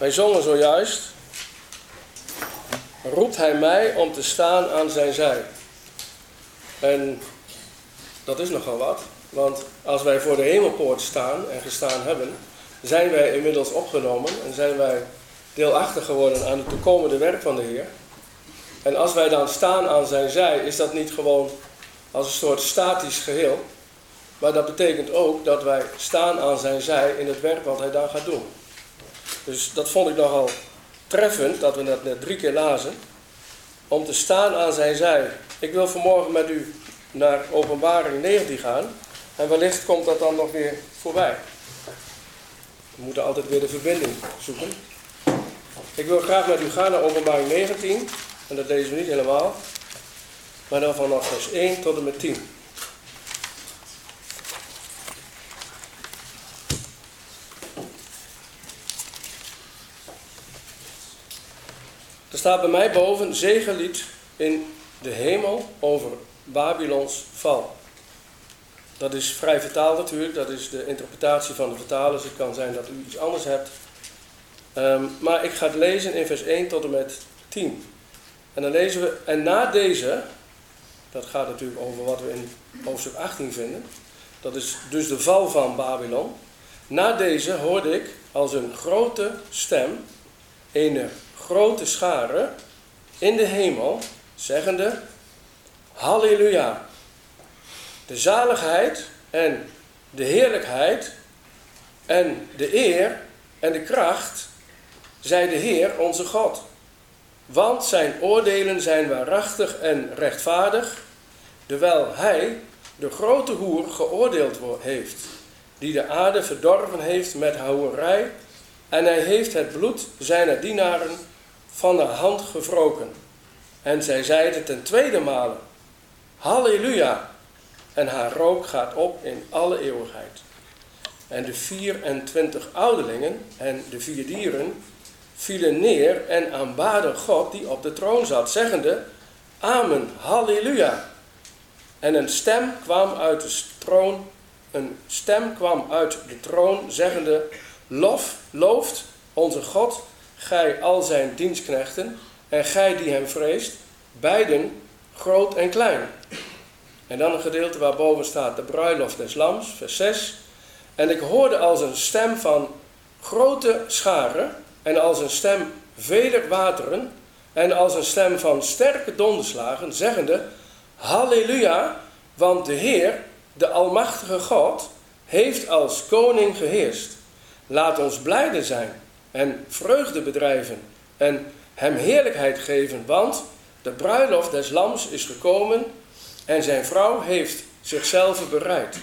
Wij zongen zojuist. Roept hij mij om te staan aan zijn zij. En dat is nogal wat. Want als wij voor de hemelpoort staan en gestaan hebben, zijn wij inmiddels opgenomen en zijn wij deelachtig geworden aan het toekomende werk van de Heer. En als wij dan staan aan zijn zij, is dat niet gewoon als een soort statisch geheel. Maar dat betekent ook dat wij staan aan zijn zij in het werk wat hij dan gaat doen. Dus dat vond ik nogal treffend, dat we dat net drie keer lazen. Om te staan aan zijn zij. Ik wil vanmorgen met u naar openbaring 19 gaan. En wellicht komt dat dan nog weer voorbij. We moeten altijd weer de verbinding zoeken. Ik wil graag met u gaan naar openbaring 19. En dat lezen we niet helemaal. Maar dan vanaf vers 1 tot en met 10. Staat bij mij boven zegenlied in de hemel over Babylons val. Dat is vrij vertaald natuurlijk, dat is de interpretatie van de vertalers. Het kan zijn dat u iets anders hebt. Ehm, maar ik ga het lezen in vers 1 tot en met 10. En dan lezen we, en na deze, dat gaat natuurlijk over wat we in hoofdstuk 18 vinden. Dat is dus de val van Babylon. Na deze hoorde ik als een grote stem, een grote schare in de hemel, zeggende, Halleluja. De zaligheid en de heerlijkheid en de eer en de kracht, zij de Heer onze God. Want zijn oordelen zijn waarachtig en rechtvaardig, terwijl hij de grote hoer geoordeeld heeft, die de aarde verdorven heeft met hoerij, en hij heeft het bloed zijner dienaren van de hand gewroken. En zij zeiden ten tweede male, Halleluja, en haar rook gaat op in alle eeuwigheid. En de 24 ouderlingen en de vier dieren vielen neer en aanbaden God die op de troon zat, zeggende, Amen, Halleluja. En een stem kwam uit de troon, een stem kwam uit de troon, zeggende, Lof, looft onze God, gij al zijn dienstknechten, en gij die hem vreest, beiden groot en klein. En dan een gedeelte waarboven staat de bruiloft des lams, vers 6. En ik hoorde als een stem van grote scharen en als een stem veler wateren en als een stem van sterke donderslagen, zeggende, Halleluja, want de Heer, de Almachtige God, heeft als koning geheerst. Laat ons blijde zijn en vreugde bedrijven en hem heerlijkheid geven, want de bruiloft des lams is gekomen en zijn vrouw heeft zichzelf bereid.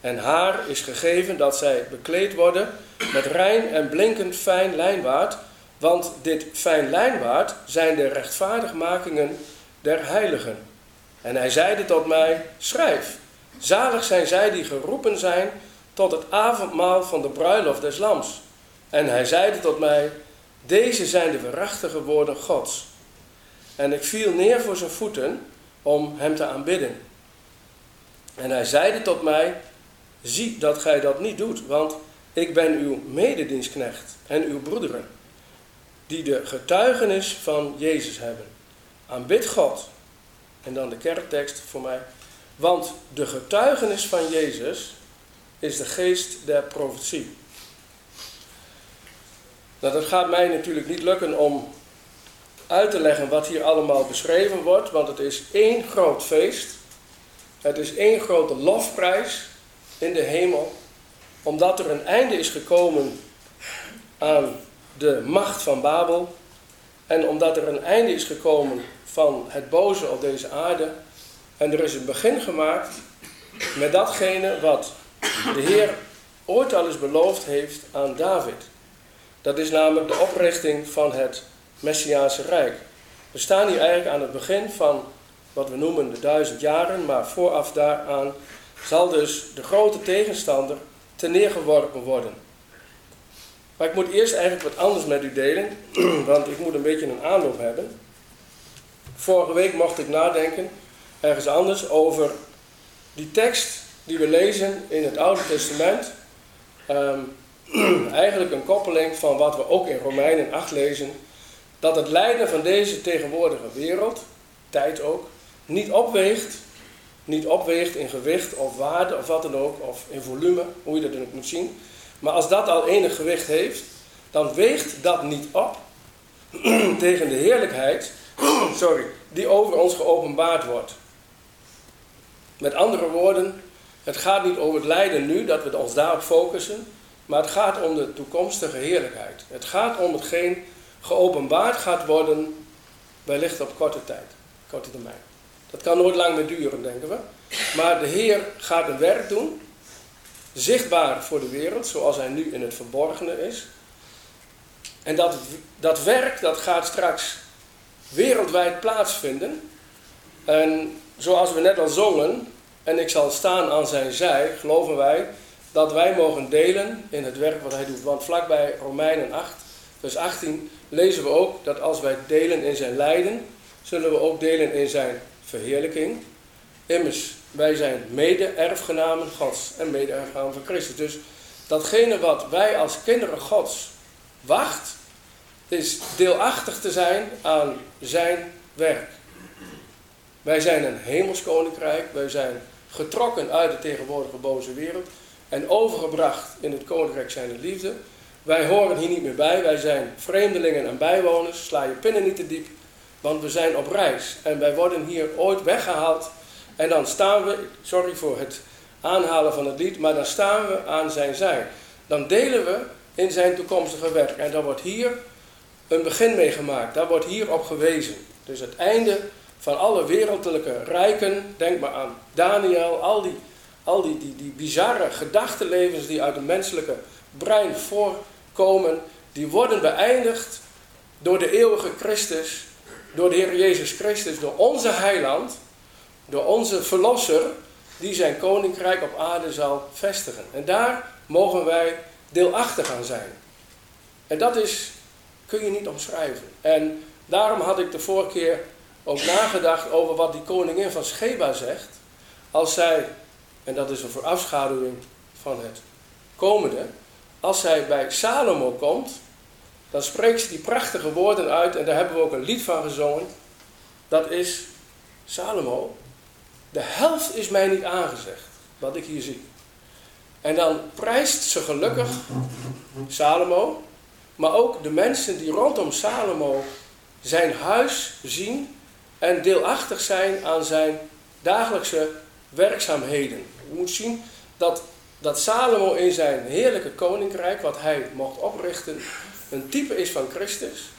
En haar is gegeven dat zij bekleed worden met rein en blinkend fijn lijnwaard, want dit fijn lijnwaard zijn de rechtvaardigmakingen der heiligen. En hij zeide tot mij, schrijf, zalig zijn zij die geroepen zijn tot het avondmaal van de bruiloft des lams. En hij zeide tot mij, deze zijn de waarachtige woorden Gods. En ik viel neer voor zijn voeten om hem te aanbidden. En hij zeide tot mij, zie dat gij dat niet doet, want ik ben uw mededienstknecht en uw broederen, die de getuigenis van Jezus hebben. Aanbid God. En dan de kerktekst voor mij. Want de getuigenis van Jezus is de geest der profetie. Nou, dat gaat mij natuurlijk niet lukken om uit te leggen wat hier allemaal beschreven wordt, want het is één groot feest. Het is één grote lofprijs in de hemel, omdat er een einde is gekomen aan de macht van Babel en omdat er een einde is gekomen van het boze op deze aarde. En er is een begin gemaakt met datgene wat de Heer ooit al eens beloofd heeft aan David. Dat is namelijk de oprichting van het Messiaanse Rijk. We staan hier eigenlijk aan het begin van wat we noemen de duizend jaren, maar vooraf daaraan zal dus de grote tegenstander ten neergeworpen worden. Maar ik moet eerst eigenlijk wat anders met u delen, want ik moet een beetje een aanloop hebben. Vorige week mocht ik nadenken, ergens anders, over die tekst die we lezen in het Oude Testament. Um, eigenlijk een koppeling van wat we ook in Romeinen 8 lezen. Dat het lijden van deze tegenwoordige wereld, tijd ook, niet opweegt. Niet opweegt in gewicht of waarde of wat dan ook, of in volume, hoe je dat dan ook moet zien. Maar als dat al enig gewicht heeft, dan weegt dat niet op tegen de heerlijkheid sorry, die over ons geopenbaard wordt. Met andere woorden, het gaat niet over het lijden nu, dat we ons daarop focussen, maar het gaat om de toekomstige heerlijkheid. Het gaat om hetgeen geopenbaard gaat worden, wellicht op korte tijd, korte termijn. Dat kan nooit lang meer duren, denken we. Maar de Heer gaat een werk doen, zichtbaar voor de wereld, zoals hij nu in het verborgene is. En dat, dat werk dat gaat straks wereldwijd plaatsvinden. En zoals we net al zongen, en ik zal staan aan zijn zij, geloven wij dat wij mogen delen in het werk wat hij doet. Want vlakbij Romeinen 8, vers 18, lezen we ook dat als wij delen in zijn lijden, zullen we ook delen in zijn verheerlijking. Immers, wij zijn mede-erfgenamen Gods en mede-erfgenamen van Christus. Dus datgene wat wij als kinderen Gods wacht, is deelachtig te zijn aan zijn werk. Wij zijn een hemels koninkrijk, wij zijn getrokken uit de tegenwoordige boze wereld en overgebracht in het koninkrijk zijn liefde. Wij horen hier niet meer bij, wij zijn vreemdelingen en bijwoners, sla je pinnen niet te diep, want we zijn op reis. En wij worden hier ooit weggehaald. En dan staan we, sorry voor het aanhalen van het lied, maar dan staan we aan zijn zij. Dan delen we in zijn toekomstige werk. En dan wordt hier een begin mee gemaakt, daar wordt hier op gewezen. Dus het einde van alle wereldlijke rijken, denk maar aan Daniel, al die, al die, die, bizarre gedachtenlevens die uit het menselijke brein voorkomen, die worden beëindigd door de eeuwige Christus, door de Heer Jezus Christus, door onze heiland, door onze verlosser, die zijn koninkrijk op aarde zal vestigen. En daar mogen wij deelachtig aan zijn. En dat is, kun je niet omschrijven. En daarom had ik de vorige keer ook nagedacht over wat die koningin van Scheba zegt. Als zij, en dat is een voorafschaduwing van het komende, als zij bij Salomo komt, dan spreekt ze die prachtige woorden uit en daar hebben we ook een lied van gezongen. Dat is Salomo, de helft is mij niet aangezegd, wat ik hier zie. En dan prijst ze gelukkig Salomo, maar ook de mensen die rondom Salomo zijn huis zien en deelachtig zijn aan zijn dagelijkse werkzaamheden. Je moet zien dat, dat Salomo in zijn heerlijke koninkrijk, wat hij mocht oprichten, een type is van Christus.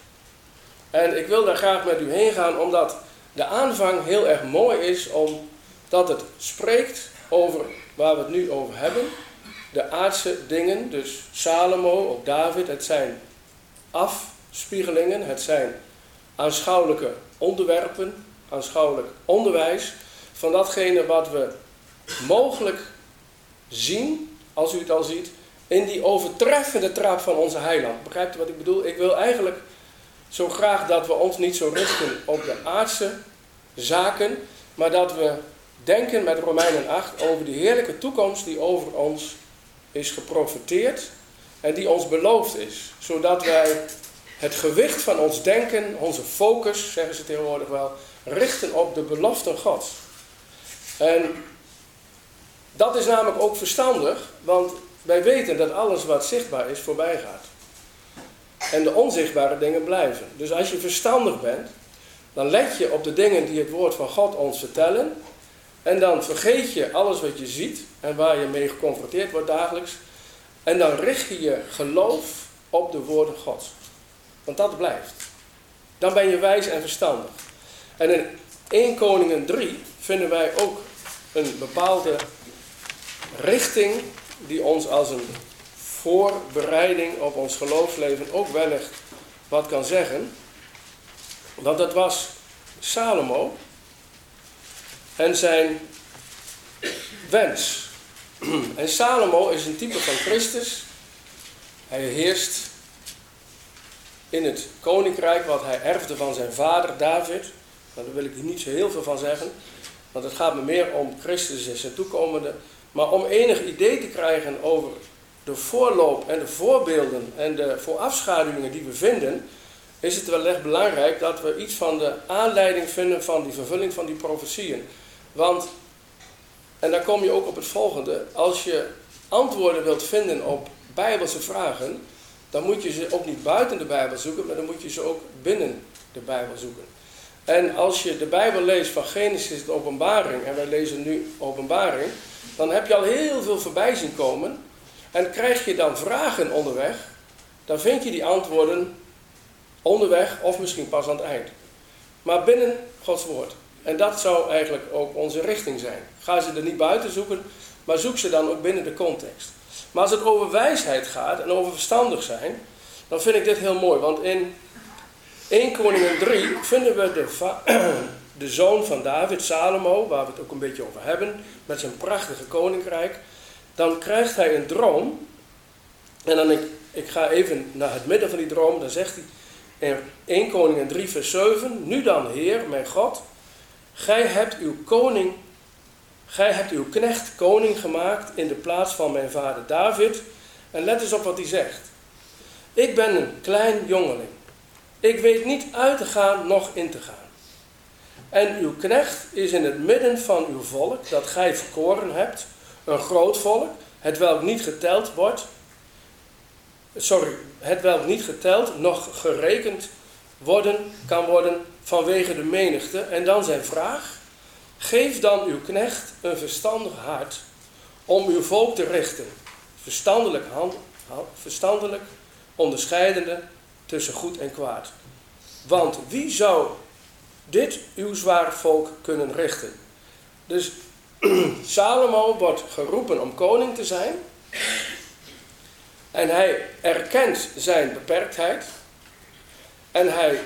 En ik wil daar graag met u heen gaan, omdat de aanvang heel erg mooi is, omdat het spreekt over waar we het nu over hebben. De aardse dingen, dus Salomo, ook David, het zijn afspiegelingen, het zijn aanschouwelijke onderwerpen, aanschouwelijk onderwijs van datgene wat we mogelijk zien, als u het al ziet, in die overtreffende trap van onze heiland. Begrijpt u wat ik bedoel? Ik wil eigenlijk zo graag dat we ons niet zo richten op de aardse zaken, maar dat we denken met Romeinen 8 over die heerlijke toekomst die over ons is geprofiteerd en die ons beloofd is, zodat wij het gewicht van ons denken, onze focus, zeggen ze tegenwoordig wel, richten op de beloften Gods. En dat is namelijk ook verstandig, want wij weten dat alles wat zichtbaar is voorbij gaat. En de onzichtbare dingen blijven. Dus als je verstandig bent, dan let je op de dingen die het woord van God ons vertellen. En dan vergeet je alles wat je ziet en waar je mee geconfronteerd wordt dagelijks. En dan richt je je geloof op de woorden Gods. Want dat blijft. Dan ben je wijs en verstandig. En in 1 Koningen 3 vinden wij ook een bepaalde richting die ons als een voorbereiding op ons geloofsleven ook wellicht wat kan zeggen. Want dat was Salomo en zijn wens. En Salomo is een type van Christus. Hij heerst in het koninkrijk wat hij erfde van zijn vader David. Nou, daar wil ik hier niet zo heel veel van zeggen, want het gaat me meer om Christus en zijn toekomende. Maar om enig idee te krijgen over de voorloop en de voorbeelden en de voorafschaduwingen die we vinden, is het wel echt belangrijk dat we iets van de aanleiding vinden van die vervulling van die profetieën. Want, en dan kom je ook op het volgende, als je antwoorden wilt vinden op bijbelse vragen, dan moet je ze ook niet buiten de Bijbel zoeken, maar dan moet je ze ook binnen de Bijbel zoeken. En als je de Bijbel leest van Genesis tot Openbaring, en wij lezen nu Openbaring, dan heb je al heel veel voorbij zien komen. En krijg je dan vragen onderweg, dan vind je die antwoorden onderweg of misschien pas aan het eind. Maar binnen Gods woord. En dat zou eigenlijk ook onze richting zijn. Ga ze er niet buiten zoeken, maar zoek ze dan ook binnen de context. Maar als het over wijsheid gaat en over verstandig zijn, dan vind ik dit heel mooi. Want in 1 Koningin 3 vinden we de, de zoon van David, Salomo, waar we het ook een beetje over hebben, met zijn prachtige koninkrijk. Dan krijgt hij een droom. En dan ik, ik ga even naar het midden van die droom, dan zegt hij in 1 Koningin 3 vers 7, Nu dan Heer, mijn God, gij hebt uw koning Gij hebt uw knecht koning gemaakt in de plaats van mijn vader David. En let eens op wat hij zegt. Ik ben een klein jongeling. Ik weet niet uit te gaan, noch in te gaan. En uw knecht is in het midden van uw volk, dat gij verkoren hebt, een groot volk, het welk niet geteld wordt, sorry, het welk niet geteld, nog gerekend worden, kan worden vanwege de menigte. En dan zijn vraag, Geef dan uw knecht een verstandig hart om uw volk te richten, verstandelijk, hand, verstandelijk onderscheidende tussen goed en kwaad. Want wie zou dit uw zwaar volk kunnen richten? Dus Salomo wordt geroepen om koning te zijn. En hij erkent zijn beperktheid. En hij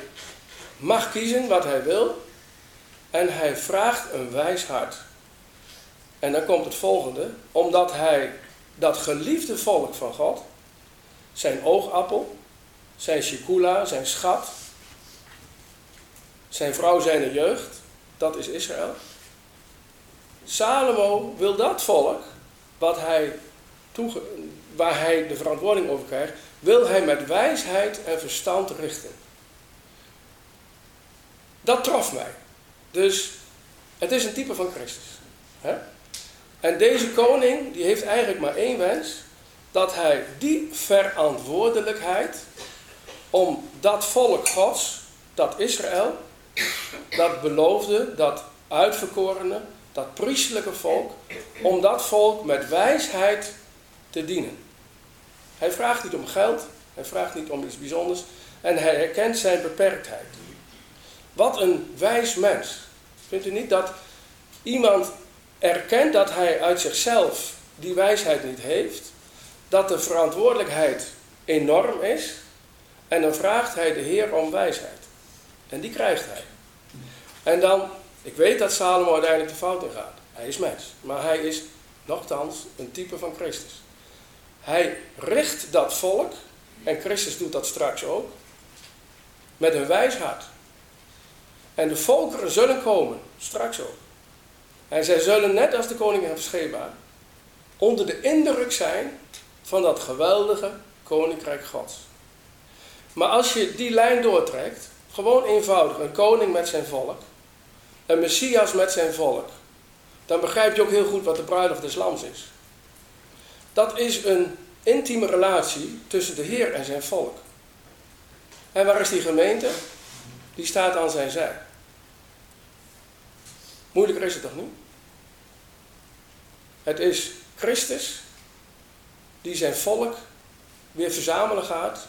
mag kiezen wat hij wil. En hij vraagt een wijs hart. En dan komt het volgende. Omdat hij dat geliefde volk van God, zijn oogappel, zijn shikula, zijn schat, zijn vrouw, zijn jeugd, dat is Israël. Salomo wil dat volk, wat hij waar hij de verantwoording over krijgt, wil hij met wijsheid en verstand richten. Dat trof mij. Dus het is een type van Christus. Hè? En deze koning die heeft eigenlijk maar één wens. Dat hij die verantwoordelijkheid om dat volk gods, dat Israël, dat beloofde, dat uitverkorene, dat priestelijke volk, om dat volk met wijsheid te dienen. Hij vraagt niet om geld, hij vraagt niet om iets bijzonders en hij herkent zijn beperktheid. Wat een wijs mens. Vindt u niet dat iemand erkent dat hij uit zichzelf die wijsheid niet heeft, dat de verantwoordelijkheid enorm is, en dan vraagt hij de Heer om wijsheid. En die krijgt hij. En dan, ik weet dat Salomo uiteindelijk de fout in gaat. Hij is mens, maar hij is nogthans een type van Christus. Hij richt dat volk, en Christus doet dat straks ook, met een wijs hart. En de volkeren zullen komen, straks ook. En zij zullen, net als de koningen van Sheba, onder de indruk zijn van dat geweldige koninkrijk Gods. Maar als je die lijn doortrekt, gewoon eenvoudig, een koning met zijn volk, een messias met zijn volk, dan begrijp je ook heel goed wat de bruiloft des lams is. Dat is een intieme relatie tussen de Heer en zijn volk. En waar is die gemeente? Die staat aan zijn zij. Moeilijker is het toch niet? Het is Christus die zijn volk weer verzamelen gaat,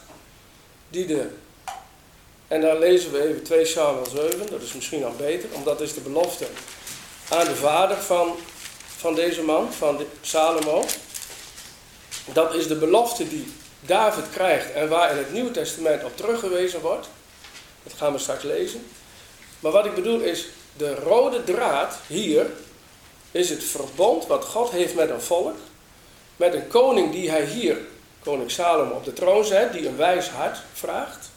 die de, en daar lezen we even 2 Samuel 7, dat is misschien al beter, omdat dat is de belofte aan de vader van, van deze man, van Salomo. Dat is de belofte die David krijgt en waar in het Nieuwe Testament op teruggewezen wordt. Dat gaan we straks lezen. Maar wat ik bedoel is, de rode draad hier is het verbond wat God heeft met een volk. Met een koning die hij hier, koning Salomo, op de troon zet, die een wijs hart vraagt.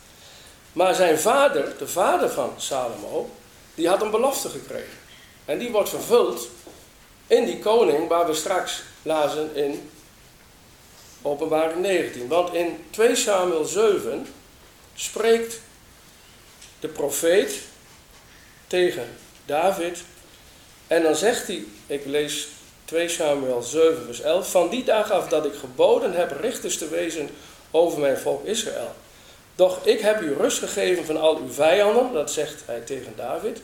Maar zijn vader, de vader van Salomo, die had een belofte gekregen. En die wordt vervuld in die koning waar we straks lazen in openbaring 19. Want in 2 Samuel 7 spreekt de profeet tegen David. En dan zegt hij, ik lees 2 Samuel 7 vers 11. Van die dag af dat ik geboden heb richters te wezen over mijn volk Israël. Doch ik heb u rust gegeven van al uw vijanden, dat zegt hij tegen David.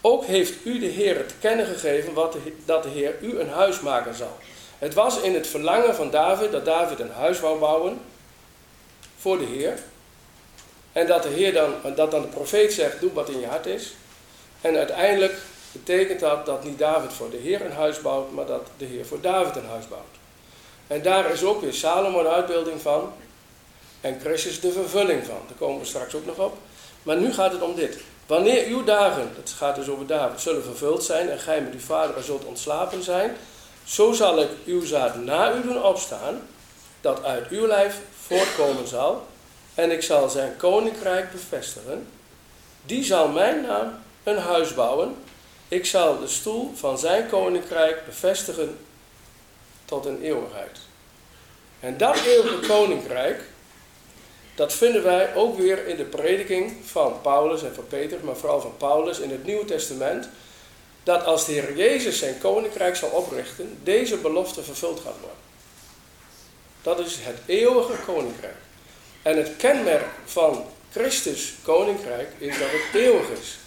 Ook heeft u de Heer te kennen gegeven wat dat de Heer u een huis maken zal. Het was in het verlangen van David dat David een huis wou bouwen voor de Heer. En dat de Heer dan, dat dan de profeet zegt, doe wat in je hart is. En uiteindelijk betekent dat dat niet David voor de Heer een huis bouwt, maar dat de Heer voor David een huis bouwt. En daar is ook weer Salomo een uitbeelding van. En Christus de vervulling van. Daar komen we straks ook nog op. Maar nu gaat het om dit. Wanneer uw dagen, dat gaat dus over David, zullen vervuld zijn en gij met uw vader zult ontslapen zijn, zo zal ik uw zaad na u doen opstaan, dat uit uw lijf voortkomen zal, en ik zal zijn koninkrijk bevestigen. Die zal mijn naam een huis bouwen. Ik zal de stoel van zijn koninkrijk bevestigen tot een eeuwigheid. En dat eeuwige koninkrijk, dat vinden wij ook weer in de prediking van Paulus en van Peter, maar vooral van Paulus in het Nieuwe Testament. Dat als de Heer Jezus zijn koninkrijk zal oprichten, deze belofte vervuld gaat worden. Dat is het eeuwige koninkrijk. En het kenmerk van Christus koninkrijk is dat het eeuwig is.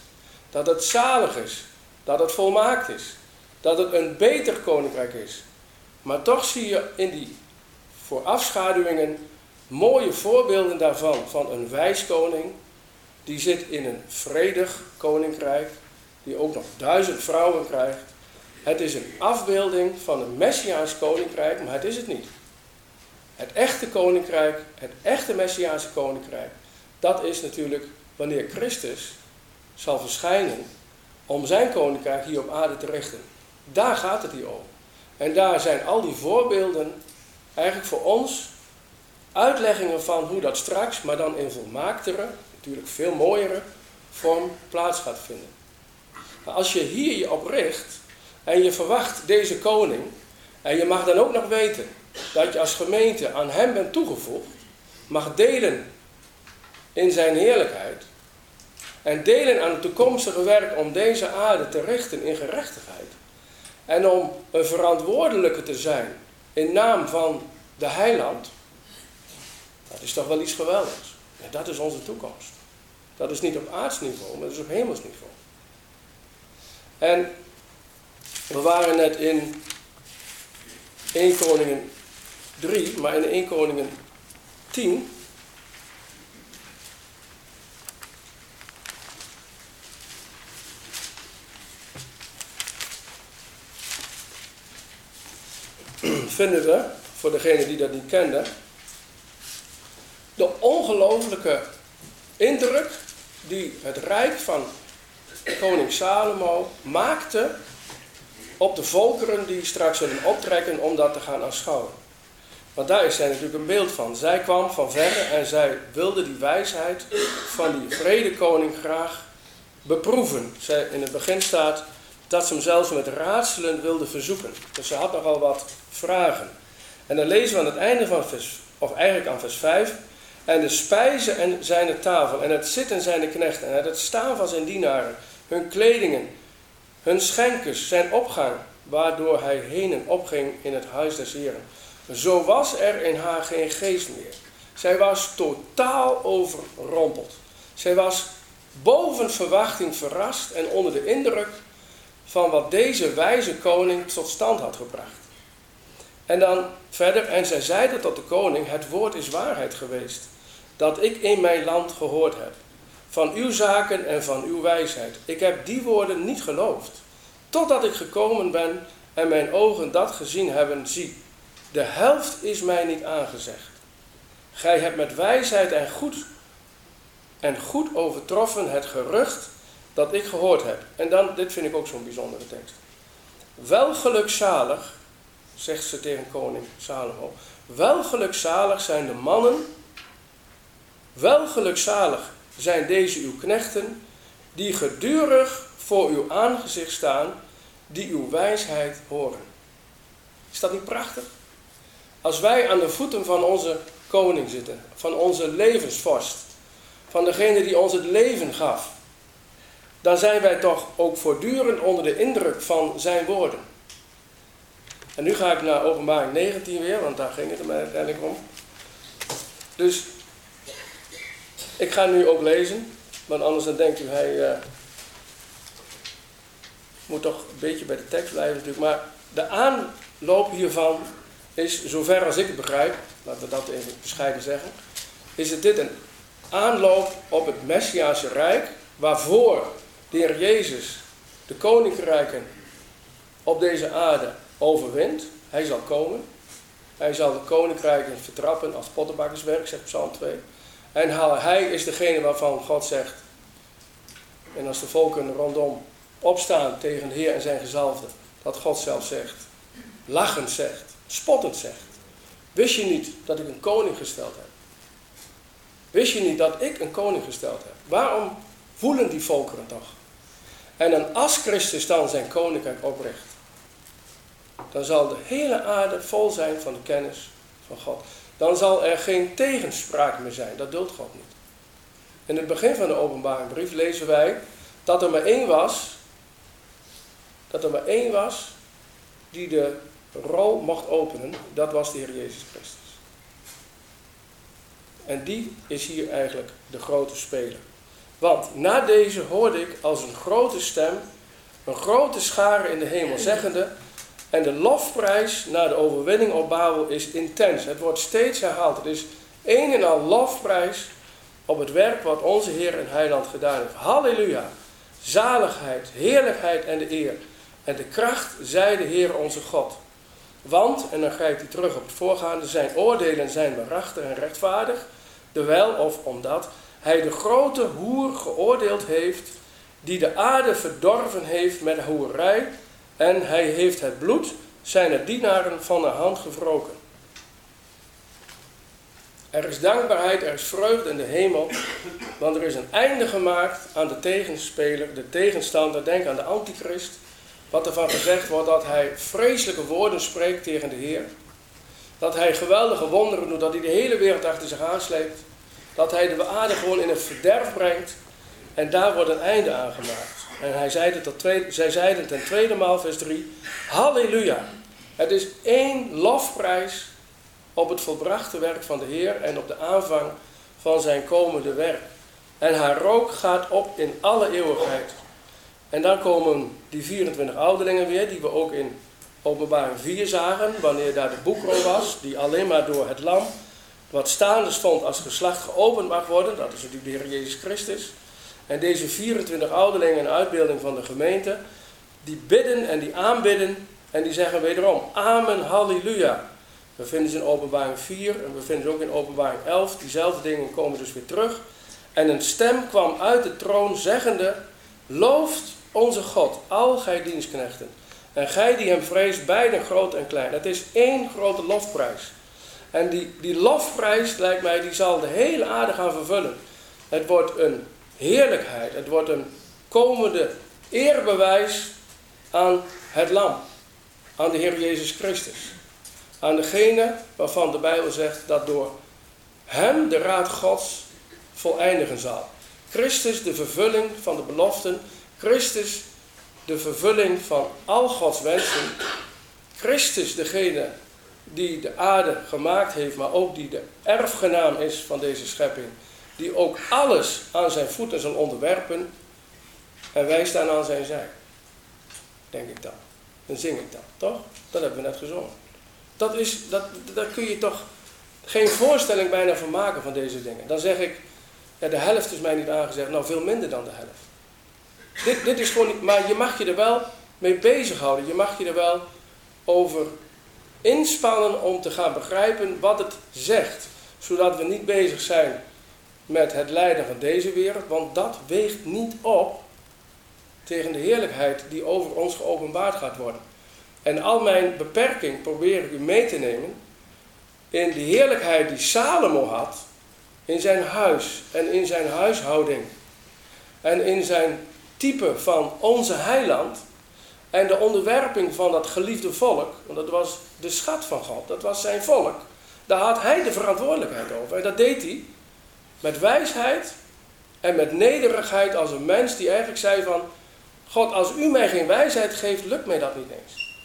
Dat het zalig is. Dat het volmaakt is. Dat het een beter koninkrijk is. Maar toch zie je in die voorafschaduwingen mooie voorbeelden daarvan. Van een wijskoning, die zit in een vredig koninkrijk, die ook nog duizend vrouwen krijgt. Het is een afbeelding van een Messiaans koninkrijk, maar het is het niet. Het echte koninkrijk, het echte Messiaanse koninkrijk, dat is natuurlijk wanneer Christus zal verschijnen om zijn koninkrijk hier op aarde te richten. Daar gaat het hier om. En daar zijn al die voorbeelden eigenlijk voor ons uitleggingen van hoe dat straks, maar dan in volmaaktere, natuurlijk veel mooiere vorm plaats gaat vinden. Maar als je hier je op richt en je verwacht deze koning, en je mag dan ook nog weten dat je als gemeente aan hem bent toegevoegd, mag delen in zijn heerlijkheid en delen aan het toekomstige werk om deze aarde te richten in gerechtigheid en om een verantwoordelijke te zijn in naam van de heiland, dat is toch wel iets geweldigs. En dat is onze toekomst. Dat is niet op aardsniveau, maar dat is op hemelsniveau. En we waren net in 1 Koningen 3, maar in 1 Koningen 10 vinden we, voor degene die dat niet kenden, de ongelooflijke indruk die het rijk van koning Salomo maakte op de volkeren die straks zullen optrekken om dat te gaan aanschouwen. Want daar is zij natuurlijk een beeld van. Zij kwam van verre en zij wilde die wijsheid van die vrede koning graag beproeven. Zij, in het begin staat dat ze hem zelfs met raadselen wilde verzoeken. Dus ze had nogal wat vragen. En dan lezen we aan het einde van vers, of eigenlijk aan vers 5. En de spijzen en zijn tafel, en het zitten zijn knechten, en het staan van zijn dienaren, hun kledingen, hun schenkers, zijn opgang, waardoor hij heen en opging in het huis des Heren. Zo was er in haar geen geest meer. Zij was totaal overrompeld. Zij was boven verwachting verrast en onder de indruk van wat deze wijze koning tot stand had gebracht. En dan verder, en zij zeiden tot de koning, het woord is waarheid geweest, dat ik in mijn land gehoord heb, van uw zaken en van uw wijsheid. Ik heb die woorden niet geloofd, totdat ik gekomen ben en mijn ogen dat gezien hebben, zie, de helft is mij niet aangezegd. Gij hebt met wijsheid en goed, en goed overtroffen het gerucht dat ik gehoord heb. En dan, dit vind ik ook zo'n bijzondere tekst. Wel gelukzalig, zegt ze tegen koning Salomo, wel gelukzalig zijn de mannen, wel gelukzalig zijn deze uw knechten, die gedurig voor uw aangezicht staan, die uw wijsheid horen. Is dat niet prachtig? Als wij aan de voeten van onze koning zitten, van onze levensvorst, van degene die ons het leven gaf, dan zijn wij toch ook voortdurend onder de indruk van zijn woorden. En nu ga ik naar openbaring 19 weer, want daar ging het mij uiteindelijk om. Dus ik ga nu ook lezen, want anders dan denkt u, hij uh, moet toch een beetje bij de tekst blijven natuurlijk. Maar de aanloop hiervan is, zover als ik het begrijp, laten we dat even bescheiden zeggen, is het dit een aanloop op het Messiaanse Rijk, waarvoor de Heer Jezus de koninkrijken op deze aarde overwint. Hij zal komen. Hij zal de koninkrijken vertrappen als pottenbakkerswerk, zegt Psalm 2. En hij is degene waarvan God zegt, en als de volken rondom opstaan tegen de Heer en zijn gezalfde, dat God zelf zegt, lachend zegt, spottend zegt. Wist je niet dat ik een koning gesteld heb? Wist je niet dat ik een koning gesteld heb? Waarom voelen die volkeren toch? En dan als Christus dan zijn koninkrijk opricht, dan zal de hele aarde vol zijn van de kennis van God. Dan zal er geen tegenspraak meer zijn. Dat duldt God niet. In het begin van de openbare brief lezen wij dat er maar één was, dat er maar één was die de rol mocht openen. Dat was de Heer Jezus Christus. En die is hier eigenlijk de grote speler. Want na deze hoorde ik als een grote stem, een grote schare in de hemel zeggende, en de lofprijs na de overwinning op Babel is intens. Het wordt steeds herhaald. Het is een en al lofprijs op het werk wat onze Heer en Heiland gedaan heeft. Halleluja. Zaligheid, heerlijkheid en de eer. En de kracht, zij de Heer onze God. Want, en dan grijpt hij terug op het voorgaande, zijn oordelen zijn waarachtig en rechtvaardig. Terwijl of omdat hij de grote hoer geoordeeld heeft, die de aarde verdorven heeft met hoerij en hij heeft het bloed zijn dienaren van de hand gewroken. Er is dankbaarheid, er is vreugde in de hemel, want er is een einde gemaakt aan de tegenspeler, de tegenstander. Denk aan de antichrist, wat ervan gezegd wordt dat hij vreselijke woorden spreekt tegen de Heer. Dat hij geweldige wonderen doet, dat hij de hele wereld achter zich aansleept. Dat hij de aarde gewoon in het verderf brengt. En daar wordt een einde aan gemaakt. En hij zei tot tweede, zij zeiden ten tweede maal, vers 3, Halleluja. Het is één lofprijs op het volbrachte werk van de Heer en op de aanvang van zijn komende werk. En haar rook gaat op in alle eeuwigheid. En dan komen die 24 ouderlingen weer, die we ook in openbaring 4 zagen, wanneer daar de boekrol was, die alleen maar door het lam, wat staande stond als geslacht geopend mag worden, dat is natuurlijk de Heer Jezus Christus. En deze 24 ouderlingen, een uitbeelding van de gemeente, die bidden en die aanbidden en die zeggen wederom, Amen, Halleluja. We vinden ze in openbaring 4 en we vinden ze ook in openbaring 11. Diezelfde dingen komen dus weer terug. En een stem kwam uit de troon zeggende, Looft onze God, al gij dienstknechten. En gij die hem vreest, beiden groot en klein. Het is één grote lofprijs. En die, die lofprijs, lijkt mij, die zal de hele aarde gaan vervullen. Het wordt een heerlijkheid. Het wordt een komende eerbewijs aan het lam. Aan de Heer Jezus Christus. Aan degene waarvan de Bijbel zegt dat door hem de raad Gods voleindigen zal. Christus de vervulling van de beloften. Christus de vervulling van al Gods wensen. Christus degene die de aarde gemaakt heeft, maar ook die de erfgenaam is van deze schepping die ook alles aan zijn voeten zal onderwerpen. En wij staan aan zijn zij. Denk ik dan. Dan zing ik dan, toch? Dat hebben we net gezongen. Dat is, dat, daar kun je toch geen voorstelling bijna van maken van deze dingen. Dan zeg ik, ja, de helft is mij niet aangezegd. Nou, veel minder dan de helft. Dit, dit is gewoon niet, maar je mag je er wel mee bezighouden. Je mag je er wel over inspannen om te gaan begrijpen wat het zegt. Zodat we niet bezig zijn met het lijden van deze wereld, want dat weegt niet op tegen de heerlijkheid die over ons geopenbaard gaat worden. En al mijn beperking probeer ik u mee te nemen in de heerlijkheid die Salomo had in zijn huis en in zijn huishouding en in zijn type van onze heiland en de onderwerping van dat geliefde volk, want dat was de schat van God, dat was zijn volk, daar had hij de verantwoordelijkheid over. En dat deed hij met wijsheid en met nederigheid als een mens die eigenlijk zei van, God, als u mij geen wijsheid geeft, lukt mij dat niet eens.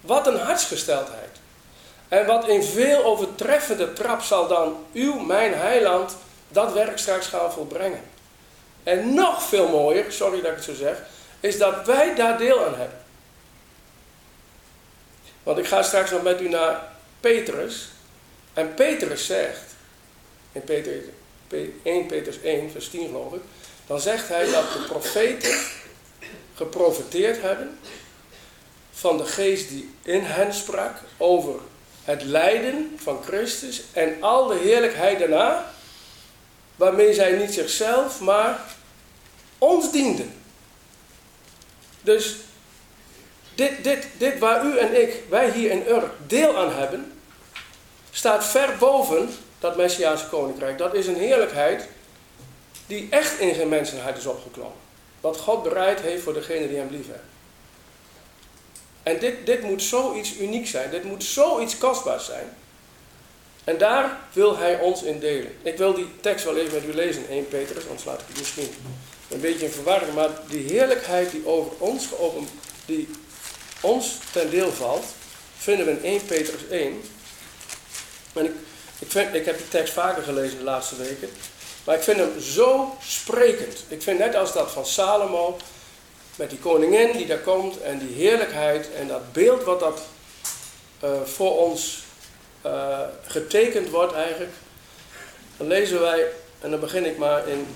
Wat een hartsgesteldheid. En wat in veel overtreffende trap zal dan uw, mijn heiland, dat werk straks gaan volbrengen. En nog veel mooier, sorry dat ik het zo zeg, is dat wij daar deel aan hebben. Want ik ga straks nog met u naar Petrus. En Petrus zegt, in Peter, 1 Petrus 1, vers 10 geloof ik, dan zegt hij dat de profeten geprofiteerd hebben van de geest die in hen sprak over het lijden van Christus en al de heerlijkheid daarna, waarmee zij niet zichzelf, maar ons dienden. Dus dit, dit, dit waar u en ik, wij hier in Ur, deel aan hebben, staat ver boven dat Messiaanse koninkrijk. Dat is een heerlijkheid die echt in zijn mensenheid is opgeklommen. Wat God bereid heeft voor degene die hem lief hebben. En dit, dit moet zoiets uniek zijn. Dit moet zoiets kostbaars zijn. En daar wil hij ons in delen. Ik wil die tekst wel even met u lezen, 1 Petrus, anders laat ik het misschien een beetje in verwarring. Maar die heerlijkheid die over ons geopend, die ons ten deel valt, vinden we in 1 Petrus 1. En ik, ik, vind, ik heb die tekst vaker gelezen de laatste weken. Maar ik vind hem zo sprekend. Ik vind net als dat van Salomo, met die koningin die daar komt en die heerlijkheid en dat beeld wat dat uh, voor ons uh, getekend wordt eigenlijk. Dan lezen wij, en dan begin ik maar in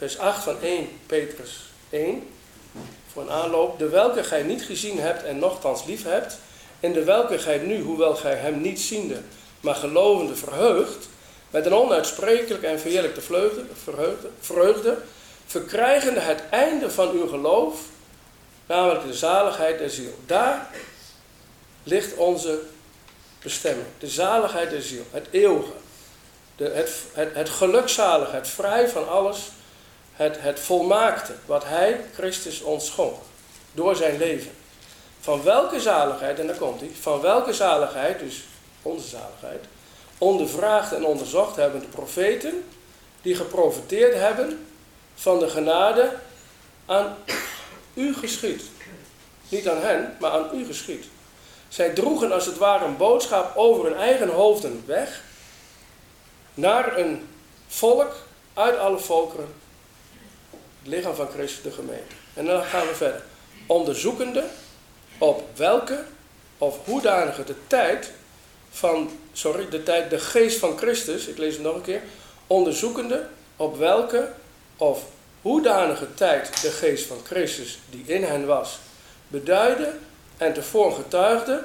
vers 8 van 1 Petrus 1, voor een aanloop, de welke gij niet gezien hebt en nogthans lief hebt, en de welke gij nu, hoewel gij hem niet ziende, maar gelovende verheugt, met een onuitsprekelijke en verheerlijkte vreugde, vreugde, verkrijgende het einde van uw geloof, namelijk de zaligheid der ziel. Daar ligt onze bestemming, de zaligheid der ziel, het eeuwige, de, het, het, het gelukzalige, het vrij van alles, het, het volmaakte, wat Hij, Christus, ons schonk, door zijn leven. Van welke zaligheid, en daar komt hij, van welke zaligheid, dus onze zaligheid, ondervraagd en onderzocht hebben de profeten, die geprofiteerd hebben van de genade aan u geschied. Niet aan hen, maar aan u geschied. Zij droegen als het ware een boodschap over hun eigen hoofden weg naar een volk uit alle volkeren, het lichaam van Christus, de gemeente. En dan gaan we verder. Onderzoekende op welke of hoedanige de tijd van, sorry, de tijd, de geest van Christus, ik lees het nog een keer, onderzoekende op welke of hoedanige tijd de geest van Christus die in hen was, beduidde en tevoren getuigde,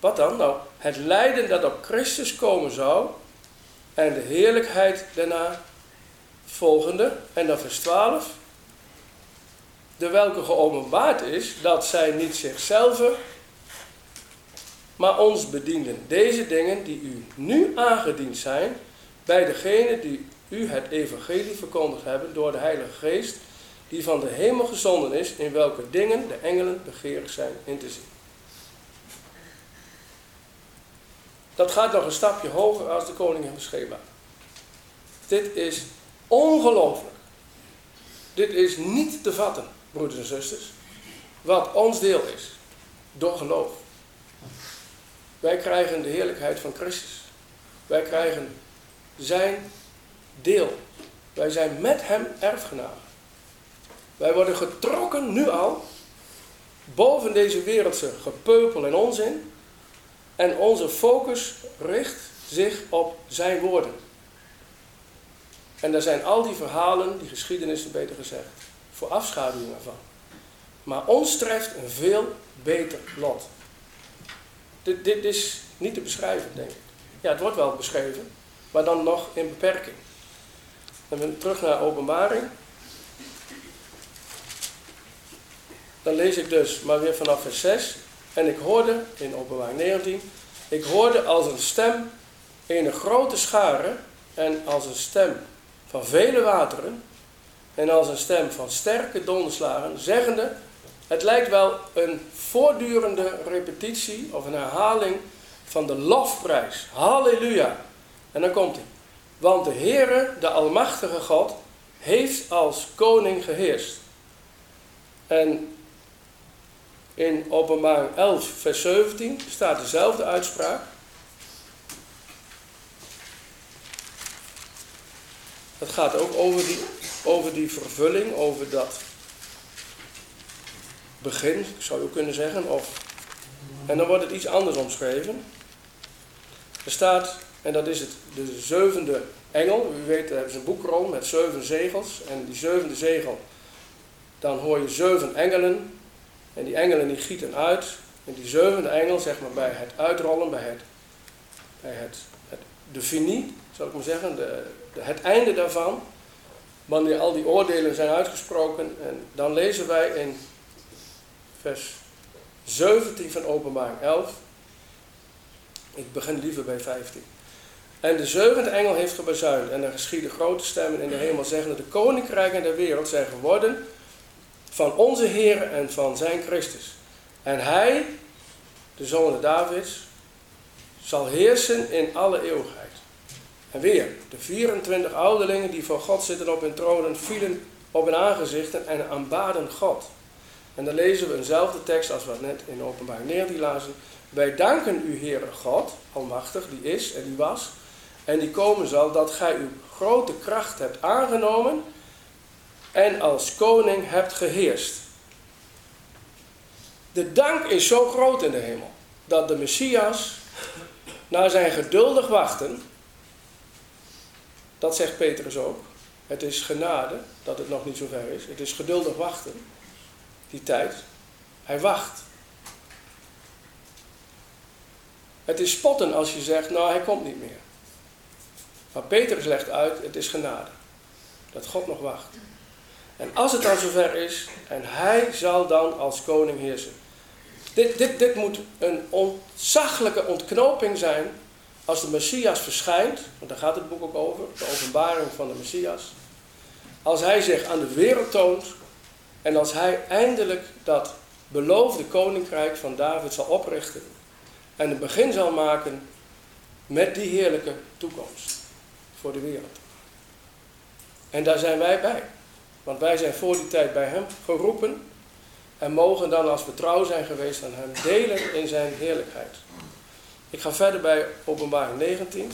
wat dan? Nou, het lijden dat op Christus komen zou en de heerlijkheid daarna volgende, en dan vers 12, de welke geopenbaard is dat zij niet zichzelf maar ons bedienden. Deze dingen die u nu aangediend zijn bij degene die u het evangelie verkondigd hebben door de Heilige Geest, die van de hemel gezonden is, in welke dingen de engelen begeerig zijn in te zien. Dat gaat nog een stapje hoger als de koning Sheba. Dit is ongelooflijk. Dit is niet te vatten, broeders en zusters. Wat ons deel is. Door geloof. Wij krijgen de heerlijkheid van Christus. Wij krijgen zijn deel. Wij zijn met hem erfgenamen. Wij worden getrokken nu al boven deze wereldse gepeupel en onzin. En onze focus richt zich op zijn woorden. En daar zijn al die verhalen, die geschiedenissen beter gezegd, voor afschaduwing ervan. Maar ons treft een veel beter lot. Dit, dit is niet te beschrijven, denk ik. Ja, het wordt wel beschreven, maar dan nog in beperking. Dan terug naar openbaring. Dan lees ik dus, maar weer vanaf vers 6. En ik hoorde, in openbaring 19, ik hoorde als een stem een grote schare en als een stem van vele wateren en als een stem van sterke donderslagen, zeggende, Het lijkt wel een voortdurende repetitie of een herhaling van de lofprijs. Halleluja. En dan komt hij. Want de Heere, de Almachtige God, heeft als koning geheerst. En in openbaring 11, vers 17 staat dezelfde uitspraak. Het gaat ook over die, over die vervulling, over dat begin, zou je kunnen zeggen. Of, en dan wordt het iets anders omschreven. Er staat, en dat is het, de zevende engel. U weet, er is een boekrol met zeven zegels. En die zevende zegel, dan hoor je zeven engelen. En die engelen die gieten uit. En die zevende engel, zeg maar bij het uitrollen, bij het, bij het, het de zou ik maar zeggen, de, de, het einde daarvan. Wanneer al die oordelen zijn uitgesproken. En dan lezen wij in vers 17 van openbaring 11. Ik begin liever bij 15. En de zevende engel heeft gebazuind en er geschieden grote stemmen in de hemel zeggen de koninkrijken der wereld zijn geworden van onze Heer en van zijn Christus. En hij, de zoon Davids, zal heersen in alle eeuwigheid. En weer, de 24 ouderlingen die voor God zitten op hun tronen, vielen op hun aangezichten en aanbaden God. En dan lezen we eenzelfde tekst als we net in openbaar 19 lazen. Wij danken u, Heere God, Almachtig, die is en die was, en die komen zal, dat gij uw grote kracht hebt aangenomen en als koning hebt geheerst. De dank is zo groot in de hemel dat de Messias na zijn geduldig wachten, dat zegt Petrus ook, het is genade dat het nog niet zo ver is, het is geduldig wachten, die tijd. Hij wacht. Het is spotten als je zegt, nou hij komt niet meer. Maar Petrus legt uit, het is genade. Dat God nog wacht. En als het dan zover is, en hij zal dan als koning heersen. Dit, dit, dit moet een ontzaglijke ontknoping zijn als de Messias verschijnt, want daar gaat het boek ook over, de openbaring van de Messias. Als hij zich aan de wereld toont en als hij eindelijk dat beloofde koninkrijk van David zal oprichten en een begin zal maken met die heerlijke toekomst voor de wereld. En daar zijn wij bij. Want wij zijn voor die tijd bij Hem geroepen en mogen dan als we trouw zijn geweest aan Hem delen in Zijn heerlijkheid. Ik ga verder bij openbaring 19.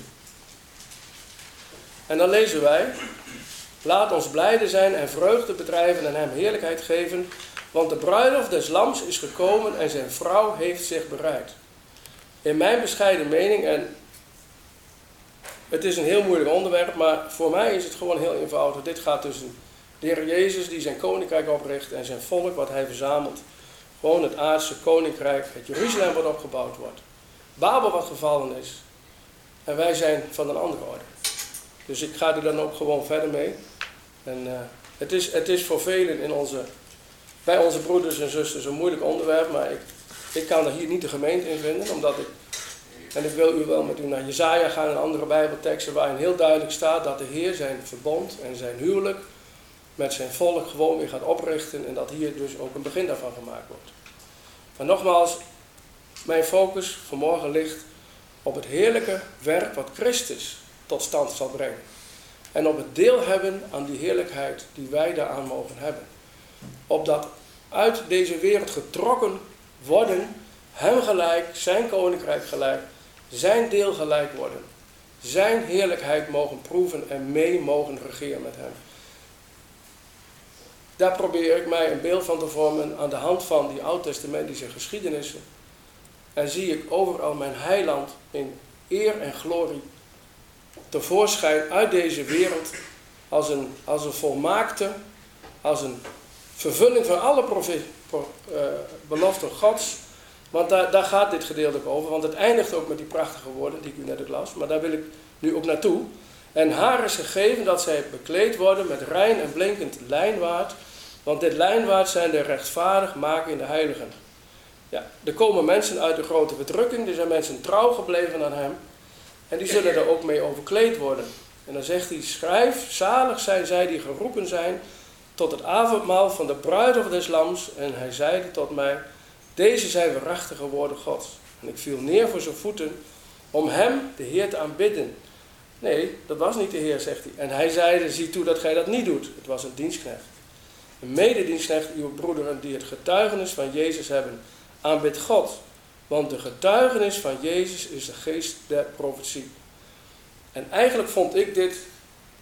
En dan lezen wij, laat ons blijde zijn en vreugde bedrijven en Hem heerlijkheid geven, want de bruiloft des lams is gekomen en zijn vrouw heeft zich bereid. In mijn bescheiden mening, en het is een heel moeilijk onderwerp, maar voor mij is het gewoon heel eenvoudig. Dit gaat tussen de Heer Jezus die zijn koninkrijk opricht en zijn volk wat hij verzamelt. Gewoon het aardse koninkrijk, het Jeruzalem wat opgebouwd wordt. Babel wat gevallen is. En wij zijn van een andere orde. Dus ik ga er dan ook gewoon verder mee. En uh, het, is, het is voor velen in onze, bij onze broeders en zusters een moeilijk onderwerp, maar ik, ik kan er hier niet de gemeente in vinden, omdat ik en ik wil u wel met u naar Jezaja gaan en andere bijbelteksten waarin heel duidelijk staat dat de Heer zijn verbond en zijn huwelijk met zijn volk gewoon weer gaat oprichten en dat hier dus ook een begin daarvan gemaakt wordt. Maar nogmaals, mijn focus vanmorgen ligt op het heerlijke werk wat Christus tot stand zal brengen. En op het deel hebben aan die heerlijkheid die wij daaraan mogen hebben. Opdat uit deze wereld getrokken worden, hem gelijk, zijn koninkrijk gelijk, zijn deel gelijk worden. Zijn heerlijkheid mogen proeven en mee mogen regeren met hem. Daar probeer ik mij een beeld van te vormen aan de hand van die oud-testamentische geschiedenissen. En zie ik overal mijn heiland in eer en glorie tevoorschijn uit deze wereld als een, als een volmaakte, als een vervulling van alle uh, beloften Gods want daar, daar gaat dit gedeelte over. Want het eindigt ook met die prachtige woorden die ik u net ook las. Maar daar wil ik nu ook naartoe. En haar is gegeven dat zij bekleed worden met rein en blinkend lijnwaard. Want dit lijnwaard zijn de rechtvaardig maken in de heiligen. Ja, er komen mensen uit de grote verdrukking. Er zijn mensen trouw gebleven aan hem. En die zullen er ook mee overkleed worden. En dan zegt hij, schrijf, zalig zijn zij die geroepen zijn tot het avondmaal van de bruidegom des lams en hij zeide tot mij, deze zijn waarachtige woorden Gods. En ik viel neer voor zijn voeten om hem, de Heer, te aanbidden. Nee, dat was niet de Heer, zegt hij. En hij zeide, zie toe dat gij dat niet doet. Het was een dienstknecht. Een mededienstknecht, uw broederen, die het getuigenis van Jezus hebben. Aanbid God, want de getuigenis van Jezus is de geest der profetie. En eigenlijk vond ik dit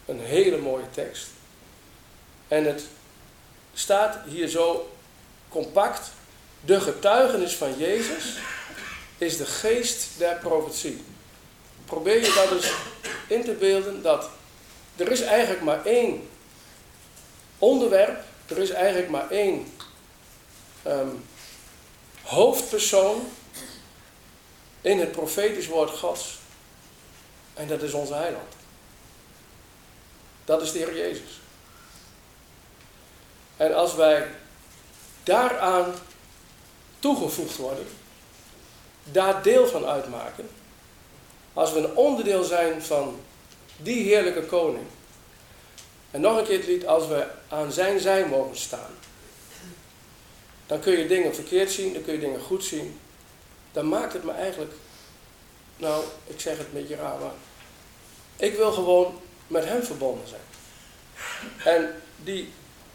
een hele mooie tekst. En het staat hier zo compact. De getuigenis van Jezus is de geest der profetie. Probeer je dat eens in te beelden dat er is eigenlijk maar één onderwerp, er is eigenlijk maar één ehm, hoofdpersoon in het profetisch woord Gods. En dat is onze heiland. Dat is de Heer Jezus. En als wij daaraan toegevoegd worden, daar deel van uitmaken, als we een onderdeel zijn van die heerlijke koning, en nog een keer het lied, als we aan zijn zij mogen staan, dan kun je dingen verkeerd zien, dan kun je dingen goed zien. Dan maakt het me eigenlijk, nou, ik zeg het een beetje raar, maar ik wil gewoon met hem verbonden zijn. En die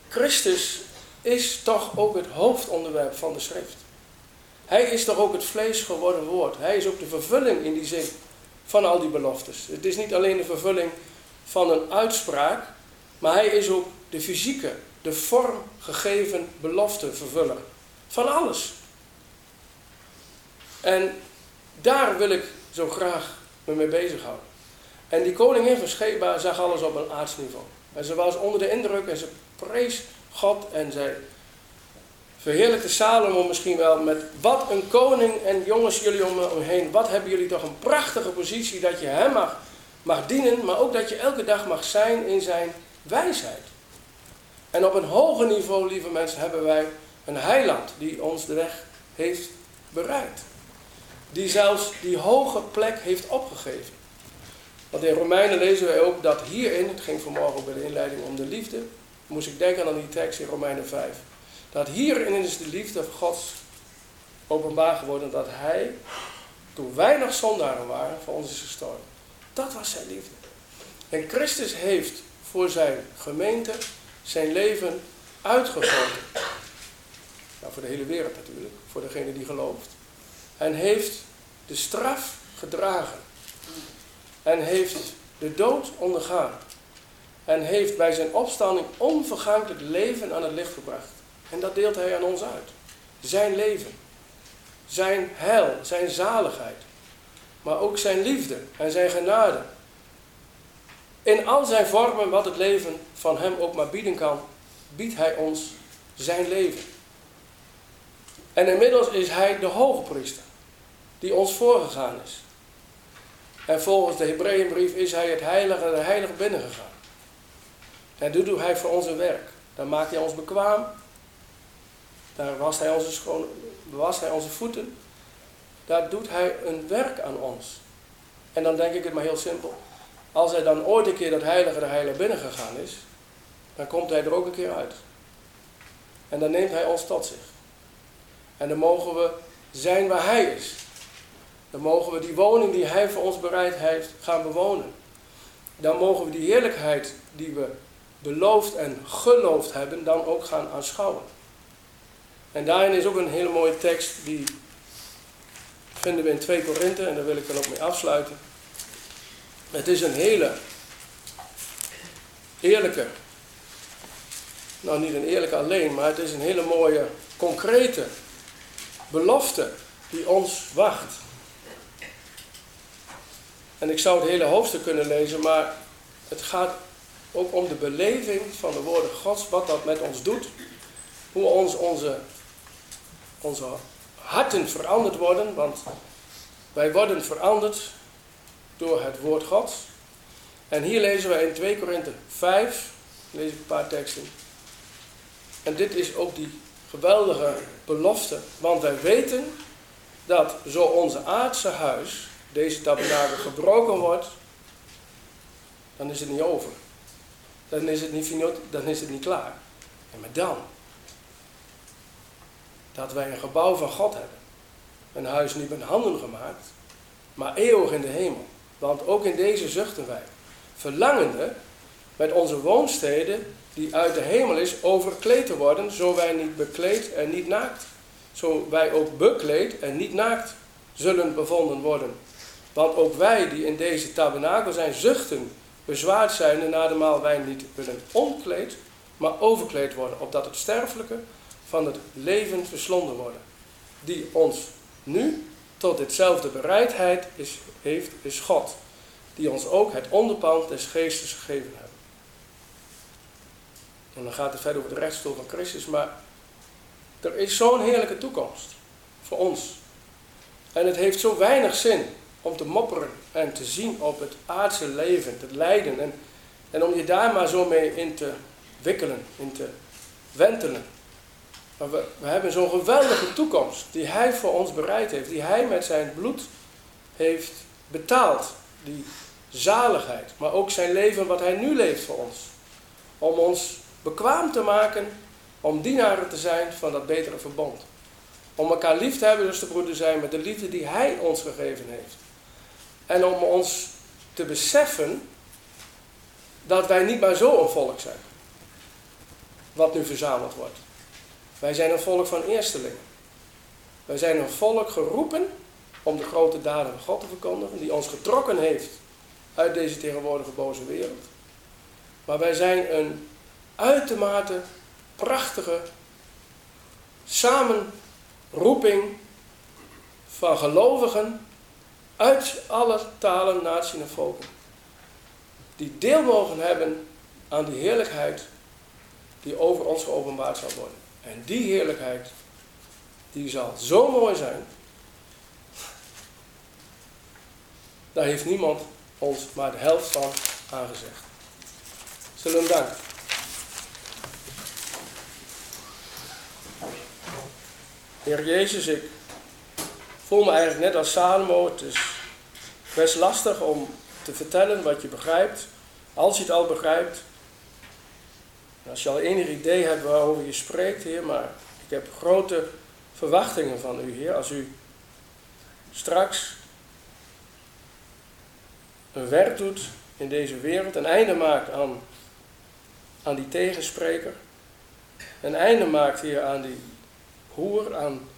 Christus is toch ook het hoofdonderwerp van de schrift. Hij is toch ook het vlees geworden woord. Hij is ook de vervulling in die zin van al die beloftes. Het is niet alleen de vervulling van een uitspraak, maar hij is ook de fysieke, de vormgegeven beloftevervuller. Van alles. En daar wil ik zo graag me mee bezighouden. En die koningin van Scheba zag alles op een aardsniveau. En ze was onder de indruk en ze prees God en zij verheerlijkte Salomo misschien wel met wat een koning en jongens jullie om me heen, wat hebben jullie toch een prachtige positie dat je hem mag, mag dienen, maar ook dat je elke dag mag zijn in zijn wijsheid. En op een hoger niveau, lieve mensen, hebben wij een heiland die ons de weg heeft bereid. Die zelfs die hoge plek heeft opgegeven. Want in Romeinen lezen wij ook dat hierin, het ging vanmorgen bij de inleiding om de liefde, moest ik denken aan die tekst in Romeinen 5. Dat hierin is de liefde van God openbaar geworden dat Hij, toen wij nog zondaren waren, voor ons is gestorven. Dat was zijn liefde. En Christus heeft voor zijn gemeente zijn leven uitgegoten. Nou, voor de hele wereld natuurlijk, voor degene die gelooft. En heeft de straf gedragen. En heeft de dood ondergaan. En heeft bij zijn opstanding onvergankelijk leven aan het licht gebracht. En dat deelt hij aan ons uit. Zijn leven. Zijn heil, zijn zaligheid. Maar ook zijn liefde en zijn genade. In al zijn vormen, wat het leven van hem ook maar bieden kan, biedt hij ons zijn leven. En inmiddels is hij de hoge priester, die ons voorgegaan is. En volgens de Hebreeënbrief is hij het heilige de heilige binnengegaan. En doet hij voor ons een werk. Dan maakt hij ons bekwaam. Daar wast hij onze, schoon, was hij onze voeten. Daar doet hij een werk aan ons. En dan denk ik het maar heel simpel. Als hij dan ooit een keer dat heilige de heilige binnengegaan is, dan komt hij er ook een keer uit. En dan neemt hij ons tot zich. En dan mogen we zijn waar hij is. Dan mogen we die woning die hij voor ons bereid heeft gaan bewonen. Dan mogen we die heerlijkheid die we beloofd en geloofd hebben, dan ook gaan aanschouwen. En daarin is ook een hele mooie tekst, die vinden we in 2 Korinthe, en daar wil ik dan ook mee afsluiten. Het is een hele eerlijke, nou niet een eerlijke alleen, maar het is een hele mooie, concrete belofte die ons wacht. En ik zou het hele hoofdstuk kunnen lezen, maar het gaat ook om de beleving van de woorden Gods, wat dat met ons doet. Hoe ons, onze, onze harten veranderd worden, want wij worden veranderd door het woord Gods. En hier lezen we in 2 Korinthe 5, lees een paar teksten. En dit is ook die geweldige belofte, want wij weten dat zo onze aardse huis, deze tabernakel, gebroken wordt, dan is het niet over dan is het niet, dan is het niet klaar. En maar dan, dat wij een gebouw van God hebben. Een huis niet met handen gemaakt, maar eeuwig in de hemel. Want ook in deze zuchten wij, verlangende met onze woonsteden, die uit de hemel is, overkleed te worden, zo wij niet bekleed en niet naakt. Zo wij ook bekleed en niet naakt zullen bevonden worden. Want ook wij die in deze tabernakel zijn, zuchten, bezwaard zijn, na de maal wij niet willen omkleed, maar overkleed worden, opdat het sterfelijke van het leven verslonden worden. Die ons nu tot ditzelfde bereidheid is, heeft, is God, die ons ook het onderpand des geestes gegeven heeft. En dan gaat het verder over de rechtsstoel van Christus, maar er is zo'n heerlijke toekomst voor ons. En het heeft zo weinig zin om te mopperen en te zien op het aardse leven, te lijden en, en om je daar maar zo mee in te wikkelen, in te wentelen. Maar we, hebben zo'n geweldige toekomst die Hij voor ons bereid heeft, die Hij met zijn bloed heeft betaald. Die zaligheid, maar ook zijn leven wat Hij nu leeft voor ons. Om ons bekwaam te maken om dienaren te zijn van dat betere verbond. Om elkaar lief te hebben, dus de broeder zijn met de liefde die Hij ons gegeven heeft. En om ons te beseffen dat wij niet maar zo een volk zijn. Wat nu verzameld wordt. Wij zijn een volk van eerstelingen. Wij zijn een volk geroepen om de grote daden van God te verkondigen, die ons getrokken heeft uit deze tegenwoordige boze wereld. Maar wij zijn een uitermate prachtige samenroeping van gelovigen uit alle talen, naties en volken. Die deel mogen hebben aan die heerlijkheid die over ons geopenbaard zal worden. En die heerlijkheid, die zal zo mooi zijn. Daar heeft niemand ons maar de helft van aangezegd. Zullen we danken. Heer Jezus, ik voel me eigenlijk net als Salomo. Het is best lastig om te vertellen wat je begrijpt, als je het al begrijpt. Als je al enig idee hebt waarover je spreekt, Heer, maar ik heb grote verwachtingen van u, Heer. Als u straks een werk doet in deze wereld, een einde maakt aan, aan die tegenspreker, een einde maakt, Heer, aan die hoer, aan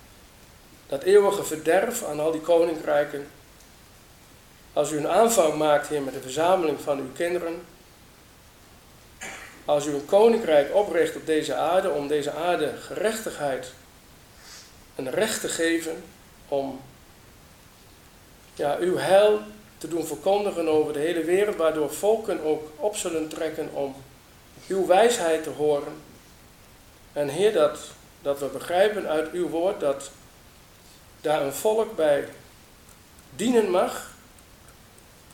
dat eeuwige verderf, aan al die koninkrijken. Als u een aanvang maakt, Heer, met de verzameling van uw kinderen. Als u een koninkrijk opricht op deze aarde, om deze aarde gerechtigheid en recht te geven, om ja, uw heil te doen verkondigen over de hele wereld, waardoor volken ook op zullen trekken om uw wijsheid te horen. En Heer, dat dat we begrijpen uit uw woord dat daar een volk bij dienen mag,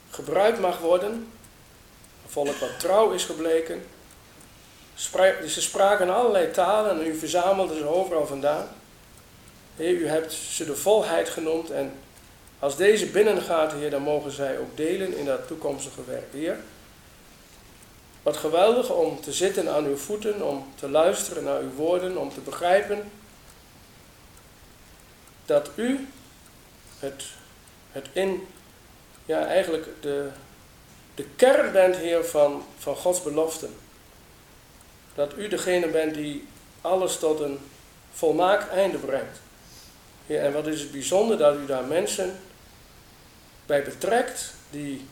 gebruikt mag worden. Een volk wat trouw is gebleken. Ze spraken allerlei talen en u verzamelde ze overal vandaan. Heer, u hebt ze de volheid genoemd en als deze binnengaat, Heer, dan mogen zij ook delen in dat toekomstige werk. Heer, wat geweldig om te zitten aan uw voeten, om te luisteren naar uw woorden, om te begrijpen dat u het, het in, ja eigenlijk de, de kern bent, Heer, van, van Gods beloften. Dat u degene bent die alles tot een volmaakt einde brengt. Heer, en wat is het bijzonder dat u daar mensen bij betrekt die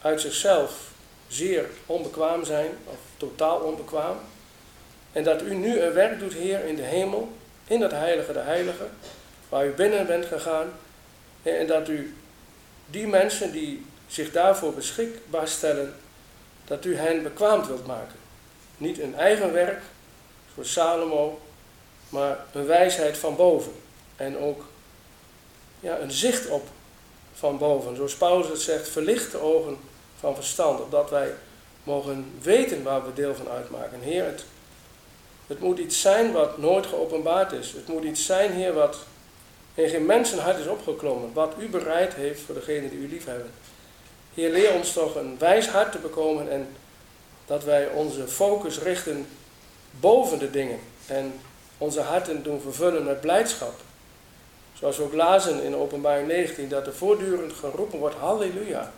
uit zichzelf zeer onbekwaam zijn, of totaal onbekwaam. En dat u nu een werk doet, Heer, in de hemel, in dat heilige de heilige, waar u binnen bent gegaan. En dat u die mensen die zich daarvoor beschikbaar stellen, dat u hen bekwaamd wilt maken. Niet een eigen werk, zoals Salomo, maar een wijsheid van boven. En ook ja, een zicht op van boven. Zoals Paulus het zegt, verlicht de ogen van verstand, opdat wij mogen weten waar we deel van uitmaken. Heer, het, het moet iets zijn wat nooit geopenbaard is. Het moet iets zijn, Heer, wat in geen mensenhart is opgeklommen. Wat u bereid heeft voor degenen die u lief hebben. Heer, leer ons toch een wijs hart te bekomen en dat wij onze focus richten boven de dingen en onze harten doen vervullen met blijdschap. Zoals we ook lazen in openbaring 19, dat er voortdurend geroepen wordt, halleluja,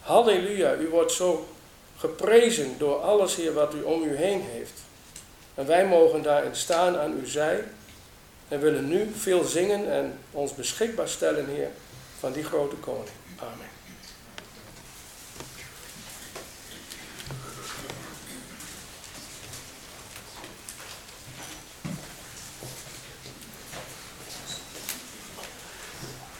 halleluja, u wordt zo geprezen door alles hier wat u om u heen heeft. En wij mogen daarin staan aan uw zij en willen nu veel zingen en ons beschikbaar stellen, Heer, van die grote koning. Amen.